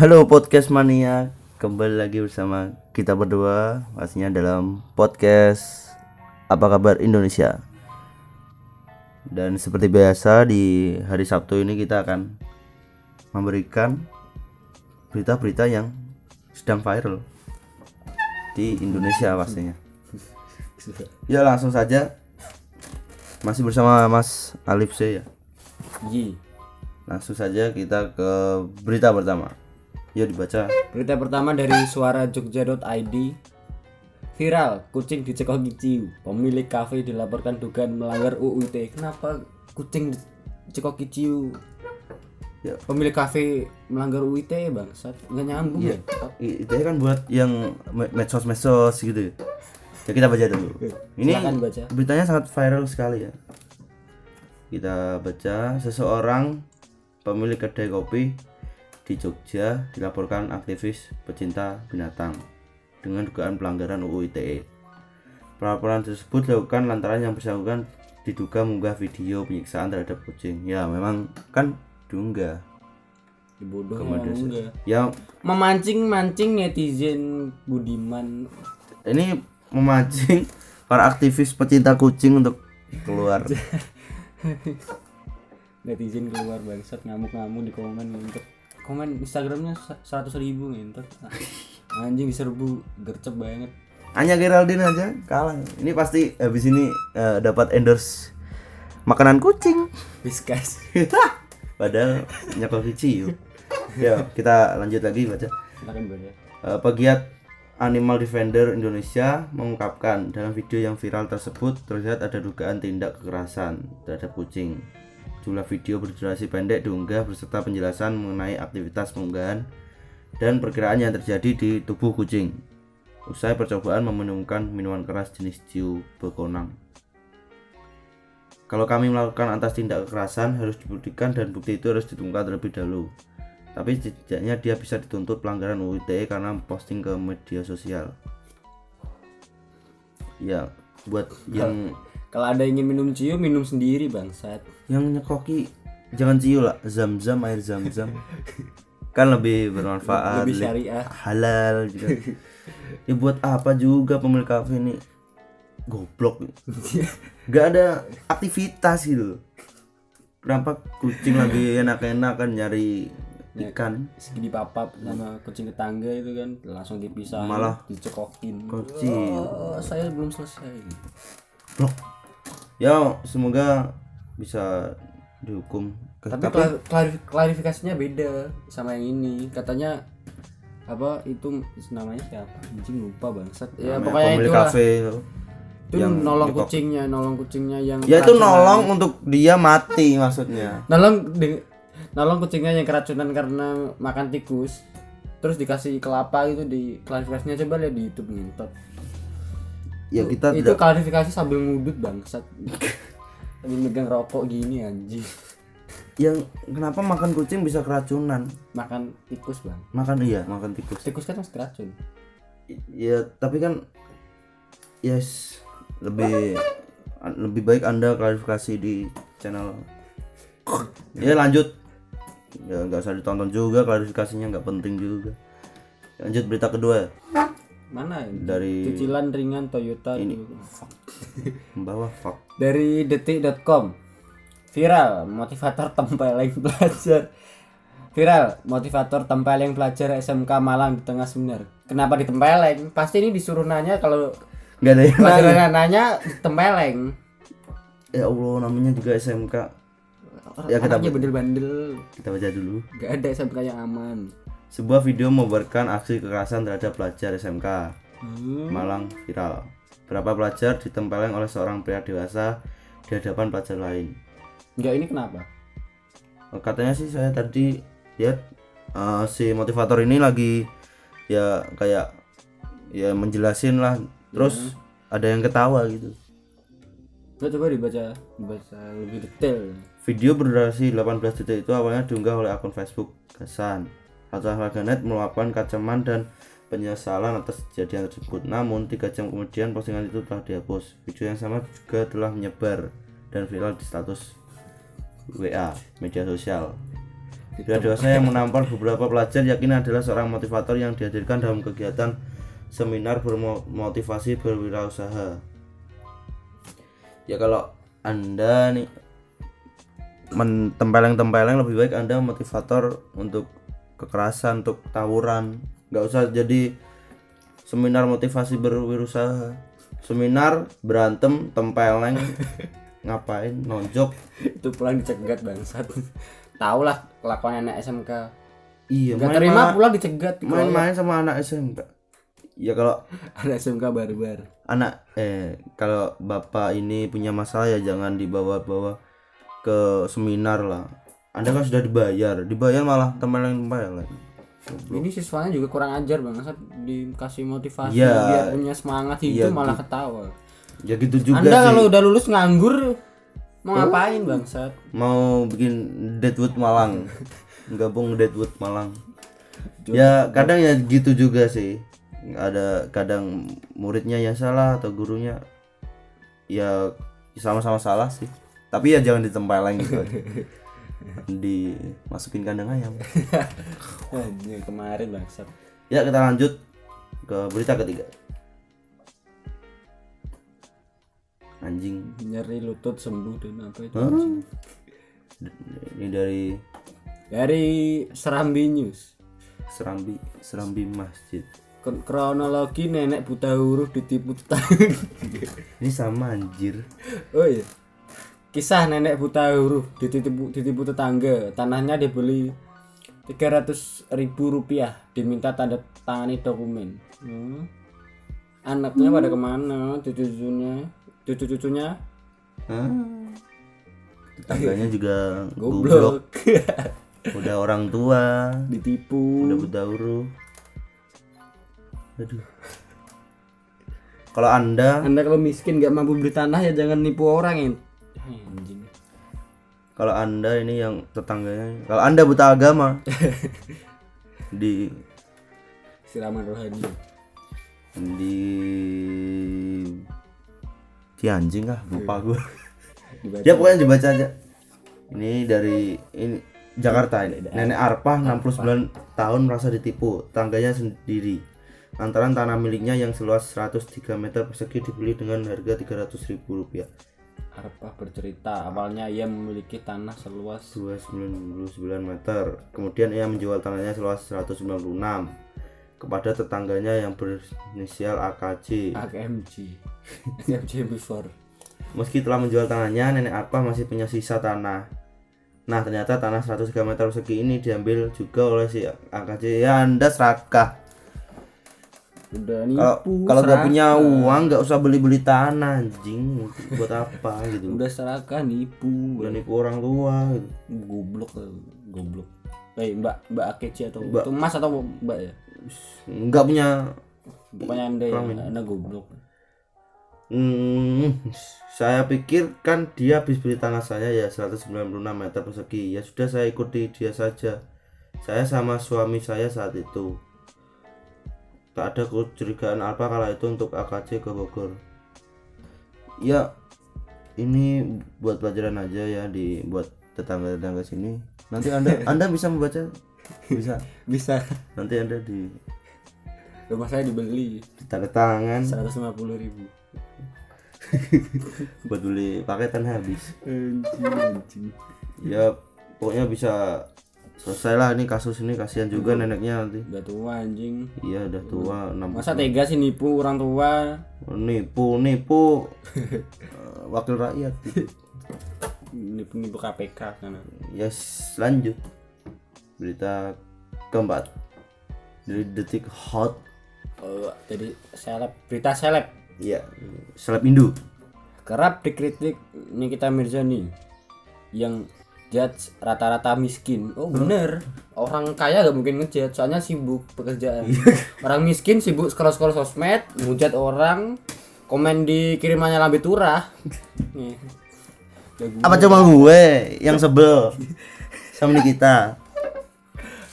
Halo podcast mania, kembali lagi bersama kita berdua pastinya dalam podcast Apa Kabar Indonesia. Dan seperti biasa di hari Sabtu ini kita akan memberikan berita-berita yang sedang viral di Indonesia pastinya. Ya langsung saja masih bersama Mas Alif C ya. Yi. Langsung saja kita ke berita pertama. Ya dibaca. Berita pertama dari suara jogja.id Viral, kucing dicekoki ciu. Pemilik kafe dilaporkan dugaan melanggar UU ITE Kenapa kucing dicekoki ciu? Ya. Pemilik kafe melanggar UU ITE bangsat. Nggak nyambung ya? I- itu kan buat yang me- medsos-medsos gitu ya. Kita baca dulu. Ini baca. beritanya sangat viral sekali ya. Kita baca seseorang pemilik kedai kopi di Jogja dilaporkan aktivis pecinta binatang dengan dugaan pelanggaran UU ITE pelaporan tersebut dilakukan lantaran yang bersangkutan diduga mengunggah video penyiksaan terhadap kucing. Ya memang kan diunggah. Enggak ya. Memancing-mancing netizen budiman. Ini memancing para aktivis pecinta kucing untuk keluar. Netizen keluar bangsat. Ngamuk-ngamuk di komen ngentot Komen Instagramnya seratus ribu ngentot Anjing diserbu gercep banget. Hanya Geraldine aja kalah. Ini pasti habis ini eh, dapat endorse makanan kucing. Whiskas. Padahal nyekal ciu ya kita lanjut lagi baca. Eh, pegiat Animal Defender Indonesia mengungkapkan dalam video yang viral tersebut terlihat ada dugaan tindak kekerasan terhadap kucing. Jumlah video berdurasi pendek diunggah beserta penjelasan mengenai aktivitas pengunggahan dan perkiraan yang terjadi di tubuh kucing. Usai percobaan meminumkan minuman keras jenis ciu bekonang. Kalau kami melakukan atas tindak kekerasan harus dibuktikan dan bukti itu harus ditemukan terlebih dahulu tapi setidaknya dia bisa dituntut pelanggaran UU ITE karena posting ke media sosial ya buat yang Kalau ada ingin minum ciu minum sendiri bangsat. yang nyekoki jangan ciu lah zam-zam air zam-zam kan lebih bermanfaat Lebih syariah. halal juga ya buat apa juga pemilik kafe ini goblok nggak ada aktivitas gitu kenapa kucing lagi enak-enak kan nyari ikan Segi dipapap sama kucing tetangga itu kan langsung dipisah Malah dicekokin. kucing Oh, saya belum selesai. Blok. Ya semoga bisa dihukum. Tapi klar- klarif- klarifikasinya beda sama yang ini. Katanya apa itu namanya siapa? Anjing lupa bangsat. Ya namanya pokoknya itu lah. kafe itu. Yang nolong dikok- kucingnya, nolong kucingnya yang Ya itu nolong untuk dia mati maksudnya. nolong di- nolong kucingnya yang keracunan karena makan tikus terus dikasih kelapa itu di klarifikasinya coba lihat di YouTube ngintot Ya kita itu tidak klarifikasi sambil ngudut bangsat sambil megang rokok gini anjing. Yang kenapa makan kucing bisa keracunan? makan tikus bang. Makan iya, makan tikus. tikus kan pasti racun Ya tapi kan yes lebih lebih baik Anda klarifikasi di channel. Ya lanjut. Ya nggak usah ditonton juga klarifikasinya nggak penting juga. Lanjut berita kedua. Mana Dari- cicilan ringan Toyota Ini. itu. membawa fuck. Dari detik.com viral motivator tempeleng pelajar viral motivator tempeleng pelajar SMK Malang di tengah seminar. Kenapa ditempeleng? Pasti ini disuruh nanya kalau nggak ada yang nanya. nanya tempeleng ya Allah namanya juga SMK ya kita bandel-bandel. Kita baca dulu. Gak ada SMK yang aman sebuah video membuarkan aksi kekerasan terhadap pelajar SMK Hmm. Malang viral. Berapa pelajar ditempeleng oleh seorang pria dewasa di hadapan pelajar lain. Enggak ini kenapa? Katanya sih saya tadi lihat eh, si motivator ini lagi ya kayak ya menjelasin lah. Terus ada yang ketawa gitu. Nggak coba dibaca dibaca lebih detail. Video berdurasi 18 detik itu awalnya diunggah oleh akun Facebook Gasan. Ratusan warganet meluapkan kacaman dan penyesalan atas kejadian tersebut. Namun, tiga jam kemudian postingan itu telah dihapus. Video yang sama juga telah menyebar dan viral di status WA media sosial. Pria dewasa yang menampar beberapa pelajar yakin adalah seorang motivator yang dihadirkan dalam kegiatan seminar bermotivasi berwirausaha. Ya kalau anda nih mentempeleng-tempeleng lebih baik anda motivator untuk kekerasan, untuk tawuran. nggak usah jadi seminar motivasi berwirausaha. Seminar berantem, tempeleng, ngapain, nonjok. itu pulang dicegat bangsat tau lah kelakuan anak SMK Iya, nggak terima main- pula dicegat main-main sama anak SMK. Ya kalau anak SMK barbar anak eh kalau bapak ini punya masalah ya jangan dibawa-bawa ke seminar lah anda kan sudah dibayar. Dibayar malah tempeleng tempeleng ini siswanya juga kurang ajar bangsat dikasih motivasi Iya. biar punya semangat hidup Iya, malah ketawa. Ya gitu juga anda sih. kalau udah lulus nganggur mau ngapain bangsat mau bikin Deadwood Malang. Gabung Deadwood Malang. Ya kadang ya gitu juga sih. Ada kadang muridnya yang salah atau gurunya. Ya sama-sama salah sih. Tapi ya jangan ditempeleng gitu aja. Dimasukin kandang ayam Anjir, kemarin bangsat Ya kita lanjut ke berita ketiga. Anjing. nyeri lutut sembuh dan apa itu anjing? Ini dari dari Serambi News Serambi Serambi Masjid. Kronologi nenek buta huruf ditipu tetangga Ini sama anjir. oh iya kisah nenek buta huruf ditipu ditipu tetangga. Tanahnya dibeli 300 ribu rupiah. Diminta tanda tangani dokumen. Hmm. anaknya pada ke mana? Cucu-cucunya cucu-cucunya Hah? Tetangganya juga goblok. goblok. Udah orang tua, ditipu. Udah buta huruf. Aduh. Kalau Anda, anda kalau miskin gak mampu beli tanah ya jangan nipu orang ya anjing. Kalau Anda ini yang tetangganya, kalau Anda buta agama di siraman rohani di di anjing ah lupa gue dibaca. Ya pokoknya dibaca aja. Ini dari ini Jakarta ini. Nenek Arpa 69 tahun merasa ditipu. Tangganya sendiri. Lantaran tanah miliknya yang seluas 103 meter persegi dibeli dengan harga 300 ribu rupiah Arpa bercerita awalnya ia memiliki tanah seluas 299 meter kemudian ia menjual tanahnya seluas 196 kepada tetangganya yang berinisial AKC AKMG AKMG before Meski telah menjual tanahnya, nenek Arpa masih punya sisa tanah. Nah, ternyata tanah 103 meter persegi ini diambil juga oleh si AKC. Ya, Anda serakah. Udah nipu kalau nggak serakah. punya uang, nggak usah beli-beli tanah, anjing. Buat apa gitu? udah serakah nipu Udah nipu orang tua gitu. goblok eh, goblok eh mbak mbak AKC atau Mbak. itu mas atau mbak ya Nggak punya pokoknya anda Kelamin. anda goblok Hmm, saya pikir kan dia habis beli tanah saya ya 196 meter persegi. Ya sudah saya ikuti dia saja. Saya sama suami saya saat itu. Tak ada kecurigaan apa kala itu untuk AKC ke Bogor. Ya, ini buat pelajaran aja ya di buat tetangga-tetangga sini. Nanti Anda Anda bisa membaca bisa. bisa Nanti Anda di rumah saya dibeli tanda tangan 150 ribu buat beli paketan habis. anjing anjing ya pokoknya bisa selesai lah ini kasus ini kasihan juga neneknya nanti. Udah tua anjing. Iya udah tua enam masa tega sih nipu orang tua? Nipu nipu. Eh, wakil rakyat. Nipu nipu KPK kan? Yes lanjut. Berita keempat. Dari detik hot. Oh, jadi seleb berita seleb? Ya seleb Indo kerap dikritik Nikita Mirzani yang judge rata-rata miskin. Oh bener, orang kaya gak mungkin ngejudge soalnya sibuk pekerjaan. orang miskin sibuk scroll-scroll sosmed, ngujat orang, komen di kirimannya lambe turah. Nih. Jago. apa cuma gue yang sebel sama Nikita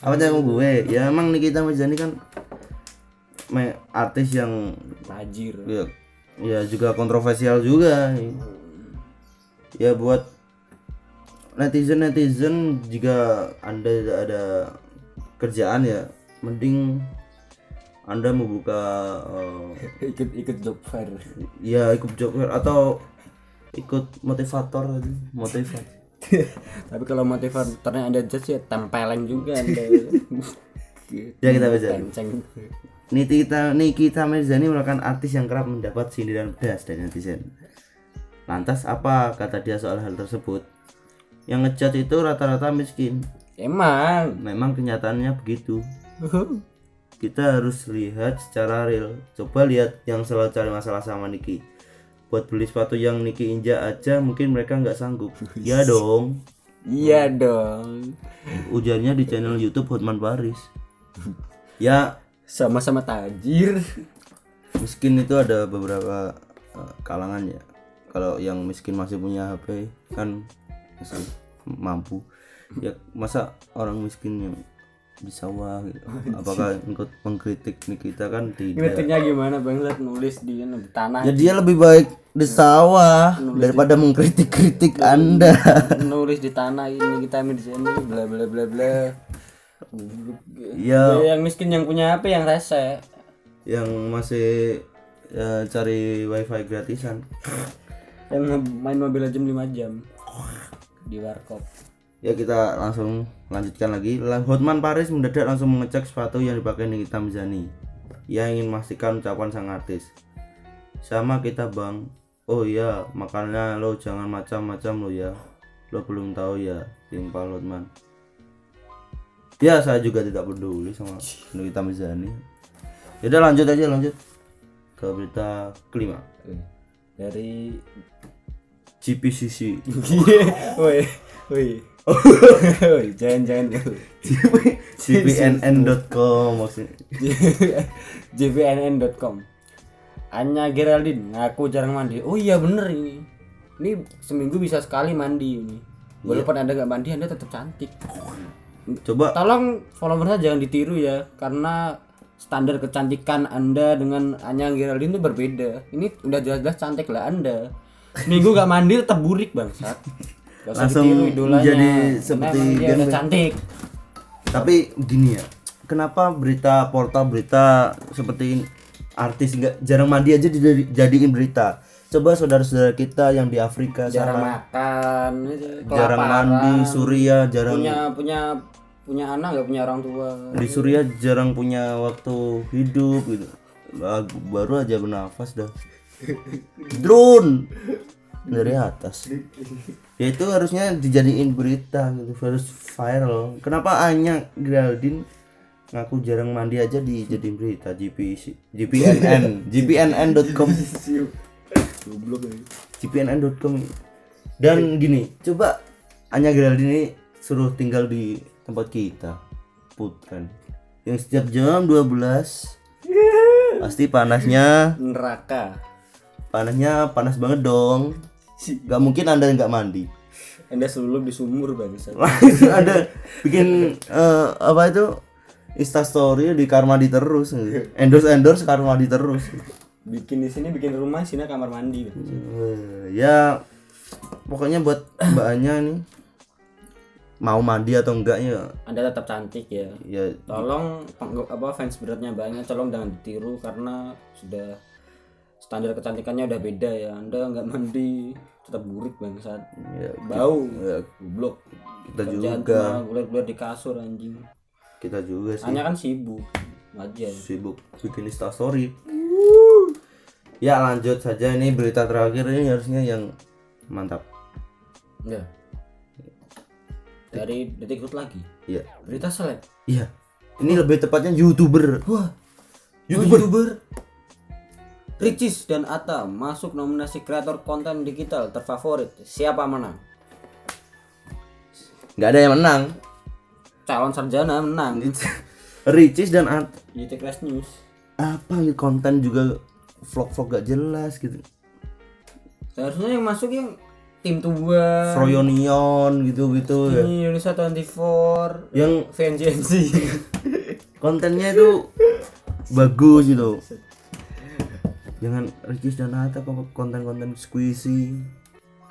apa cuma gue ya emang Nikita Mirzani kan me- artis yang Tajir. ya, ya juga kontroversial juga ya buat netizen netizen jika anda tidak ada kerjaan ya mending anda membuka eh, ikut ikut job fair. Ya ikut job fair atau ikut motivator gitu, motivator. Tapi kalau motivatornya anda judge ya tempeleng juga anda. Ya kita baca kenceng Nikita Nikita Mirzani merupakan artis yang kerap mendapat sindiran pedas dari netizen. Lantas apa kata dia soal hal tersebut? Yang ngejat itu rata-rata miskin. emang Memang kenyataannya begitu. Kita harus lihat secara real. Coba lihat yang selalu cari masalah sama Niki. Buat beli sepatu yang Niki injak aja mungkin mereka nggak sanggup. Ya dong. iya dong Ujarnya di channel YouTube Hotman Paris. Ya sama-sama tajir miskin itu ada beberapa eh, kalangan ya kalau yang miskin masih punya HP kan masih mampu. Ya masa orang miskin yang di sawah gitu. apakah ikut mengkritik nih kita kan tidak. Kritiknya gimana? Bang Zat nulis di, di tanah. Ya dia lebih baik di sawah daripada mengkritik-kritik anda. nulis di tanah ini kita ambil di sini bla bla bla bla. Ya. Ya, yang miskin yang punya HP yang rese. Yang masih ya, cari wifi gratisan. Yang main Mobile Legends 5 jam di warkop Ya kita langsung lanjutkan lagi. La- Hotman Paris mendadak langsung mengecek sepatu yang dipakai Nikita Mirzani. Ia ingin memastikan ucapan sang artis. Sama kita bang. Oh iya, makanya lo jangan macam-macam lo ya. Lo belum tahu ya, timpal Hotman. Ya saya juga tidak peduli sama Nikita Mirzani. Yaudah lanjut aja lanjut ke berita kelima. dari GPCC. woi woi. Woi jangan jangan CPNN.com maksudnya. jpnn.com Anya Geraldine ngaku jarang mandi. Oh iya bener ini. Ini seminggu bisa sekali mandi ini. Walaupun anda nggak mandi anda tetap cantik. Coba. Tolong followersnya jangan ditiru ya karena standar kecantikan anda dengan Anya Geraldine itu berbeda. Ini udah jelas-jelas cantik lah anda seminggu gak mandi tetap burik bangsat Langsung jadi seperti dia udah cantik. Tapi gini ya kenapa berita portal berita seperti ini artis nggak jarang mandi aja dijadi- jadiin berita? Coba saudara-saudara kita yang di Afrika jarang sana makan jarang kelaparan, mandi Suria jarang punya punya punya anak nggak punya orang tua? Di Suria jarang punya waktu hidup gitu. Ba- baru aja bernafas dah drone. Dari atas. Ya itu harusnya dijadiin berita gitu. Harus viral. Kenapa Anya Geraldine ngaku jarang mandi aja dijadiin berita? GPC GPNN GPNN.com GPNN.com dan gini coba Anya Geraldine ini suruh tinggal di tempat kita putran yang setiap jam 12 pasti panasnya neraka panasnya panas banget dong. Gak mungkin anda nggak mandi. Anda selalu di sumur Langsung ada bikin eh, apa itu? Insta story di Karmadi terus. Endorse endorse Karmadi terus. Bikin di sini bikin rumah sini kamar mandi Eh, ya pokoknya buat mbaknya nih mau mandi atau enggak ya. Anda tetap cantik ya. Ya. Tolong apa fans beratnya banyak tolong jangan ditiru karena sudah standar kecantikannya udah beda ya. Anda nggak mandi tetap burik bangsat. Ya, bau. ya, goblok. Kita kerjaan juga. cuma guler-guler di kasur anjing. Kita juga sih. Hanya kan sibuk. Aja sibuk bikin Insta story ya lanjut saja. Ini berita terakhir ini harusnya yang mantap. Ya dari detik lagi? Iya. berita seleb? Iya. Ini lebih tepatnya youtuber. wah. Youtuber Ricis dan Atta masuk nominasi kreator konten digital terfavorit siapa menang Nggak ada yang menang. calon sarjana menang Ricis dan At YouTube Crash News apa konten juga vlog-vlog gak jelas gitu. seharusnya yang masuk yang tim tua Froyonion gitu-gitu ya. Indonesia 24 Yang VNGNC kontennya itu bagus gitu. Jangan Ricis dan Atta kok konten-konten squishy.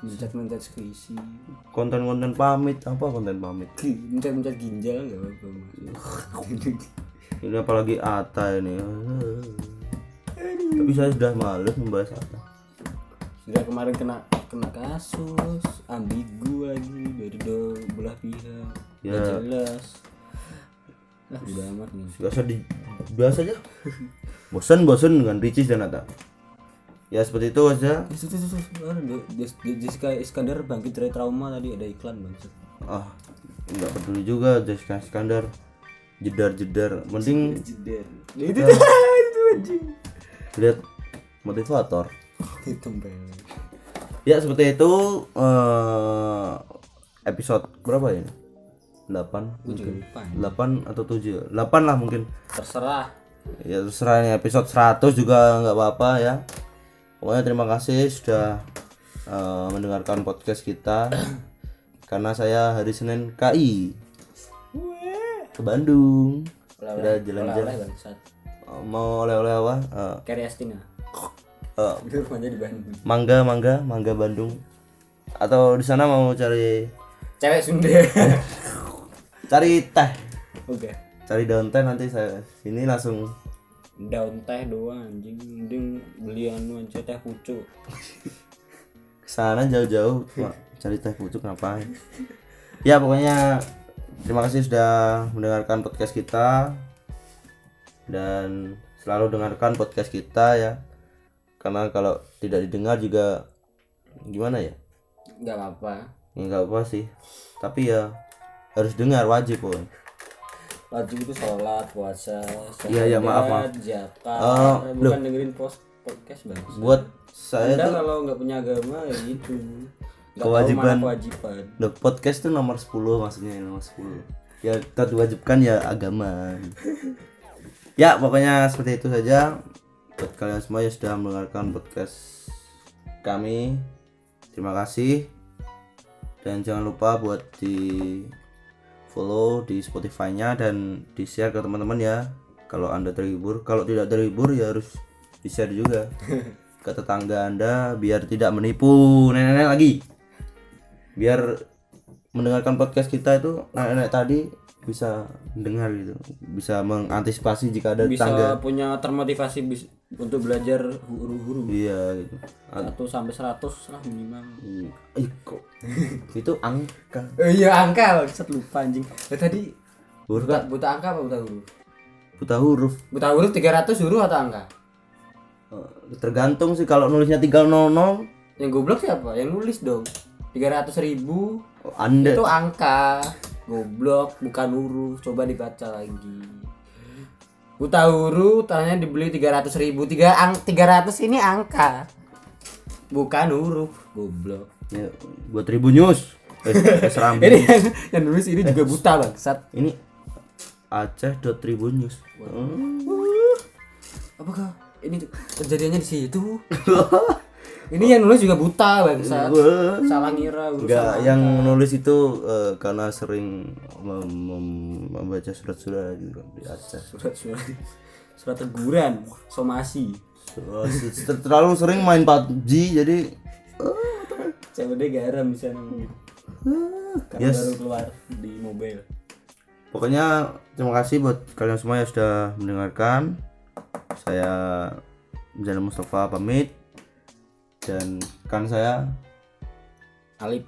mencet-mencet skrisi konten-konten pamit apa konten pamit mencet-mencet ginjal Mas. ini apalagi Ata ini tapi saya sudah males membahas Ata sudah kemarin kena kena kasus ambigu lagi dari dua belah pihak Ya. Jelas udah amat nih biasa di biasa aja. Bosan bosan dengan Ricis dan Ata ya seperti itu aja tuh tuh Jessica Iskandar bangkit dari trauma tadi ada iklan bang ah nggak peduli juga Jessica Iskandar. Jedar jedar. Mending jeder itu itu anjing. Lihat motivator. Ya seperti itu eh, episode berapa ya 8 gue juga lupa 8 atau 7 8 lah mungkin. Terserah. Ya terserah ini episode 100 juga nggak apa-apa ya. Pokoknya terima kasih sudah eh, mendengarkan podcast kita. Karena saya hari Senin KI ke Bandung. Udah jalan-jalan. Eh, mau oleh-oleh apa? Carry Astina. Itu rumahnya di Bandung. Mangga mangga mangga Bandung. Atau di sana mau cari cewek Sunda cari teh. Oke. Cari daun teh nanti saya sini langsung. Daun teh doang anjing. Mending beli anu aja teh pucuk. Ke sana jauh-jauh cari teh pucuk ngapain? Ya pokoknya terima kasih sudah mendengarkan podcast kita. Dan selalu dengarkan podcast kita ya. Karena kalau tidak didengar juga gimana ya? Nggak apa-apa. Ya nggak apa sih. Tapi ya harus dengar wajib pun. Wajib itu sholat puasa Iya, iya, maaf, maaf. zakat Oh, bukan dengerin post podcast bang buat saya anda tuh kalau nggak punya agama ya gitu. Nggak Kewajiban. kewajiban. Loh, podcast tuh nomor 10 maksudnya nomor 10 ya kita diwajibkan ya agama. Ya pokoknya seperti itu saja. Buat kalian semua yang sudah mendengarkan podcast kami terima kasih. Dan jangan lupa buat di follow di Spotify-nya dan di share ke teman-teman ya. Kalau anda terhibur. Kalau tidak terhibur ya harus di share juga ke tetangga anda biar tidak menipu nenek-nenek lagi. Biar mendengarkan podcast kita itu nenek-nenek tadi bisa mendengar gitu. Bisa mengantisipasi jika ada bisa tetangga punya termotivasi bis- untuk belajar huru-huru. Iya gitu. Satu sampai seratus lah minimal. Ih, kok? Itu angka. Eh, iya angka bangsat lupa anjing. Eh, tadi huruf buta, buta angka apa buta huruf? Buta huruf. Buta huruf 300 huruf atau angka? Eh, tergantung sih kalau nulisnya 300 yang goblok siapa? Yang nulis dong. 300 ribu. Oh, anda. Itu angka goblok bukan huruf coba dibaca lagi. Buta huruf tanya dibeli 300 ribu. Tiga ang 300 ini angka. Bukan huruf goblok. Ya, buat ribu news. Eh, serambi ini yang, yang nulis ini juga buta bangsat. Ini Aceh dot Tribun News. Hmm. apakah ini kejadiannya di situ ini yang nulis juga buta bangsat Wah. salah ngira Enggak, angka. yang nulis itu eh, karena sering mem- mem- membaca surat-surat gitu kan, di Aceh. surat-surat surat teguran somasi Oh, terlalu sering main PUBG jadi COD garam bisa gitu karena Yes. baru keluar di mobile pokoknya terima kasih buat kalian semua yang sudah mendengarkan. Saya Jalan Mustafa pamit dan kan saya Alip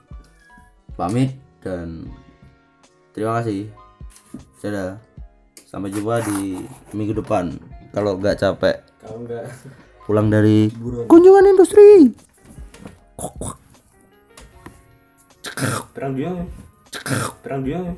pamit dan terima kasih. Dadah. Sampai jumpa di minggu depan. Kalau nggak capek kalau enggak pulang dari buron kunjungan industri. perang dunia perang dunia